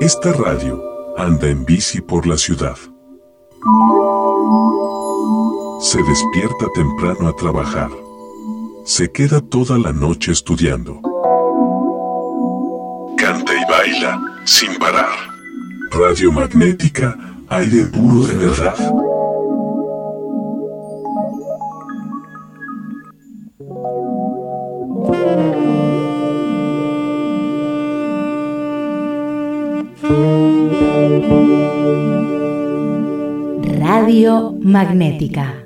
Esta radio anda en bici por la ciudad. Se despierta temprano a trabajar. Se queda toda la noche estudiando. Canta y baila sin parar. Radio magnética, aire puro de verdad. Radio Magnética.